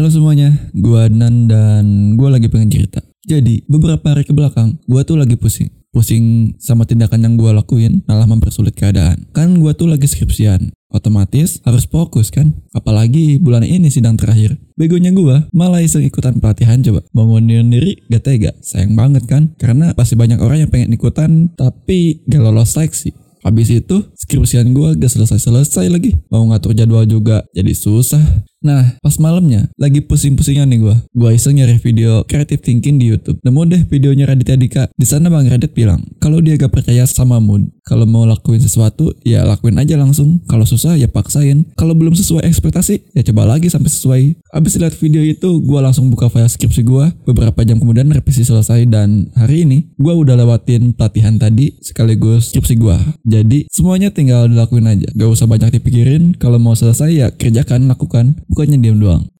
Halo semuanya, gua Adnan dan gua lagi pengen cerita. Jadi, beberapa hari ke belakang, gua tuh lagi pusing. Pusing sama tindakan yang gua lakuin malah mempersulit keadaan. Kan gua tuh lagi skripsian. Otomatis harus fokus kan? Apalagi bulan ini sidang terakhir. Begonya gua malah iseng ikutan pelatihan coba. Mau ngundurin diri gak tega. Sayang banget kan? Karena pasti banyak orang yang pengen ikutan tapi gak lolos seleksi. Habis itu skripsian gua gak selesai-selesai lagi. Mau ngatur jadwal juga jadi susah. Nah, pas malamnya lagi pusing-pusingnya nih gua. Gua iseng nyari video creative thinking di YouTube. Nemu deh videonya Raditya Dika. Di sana Bang Radit bilang, kalau dia gak percaya sama mood, kalau mau lakuin sesuatu, ya lakuin aja langsung. Kalau susah ya paksain. Kalau belum sesuai ekspektasi, ya coba lagi sampai sesuai. Abis lihat video itu, gua langsung buka file skripsi gua. Beberapa jam kemudian revisi selesai dan hari ini gua udah lewatin pelatihan tadi sekaligus skripsi gua. Jadi semuanya tinggal dilakuin aja. Gak usah banyak dipikirin. Kalau mau selesai ya kerjakan, lakukan bukannya diam doang.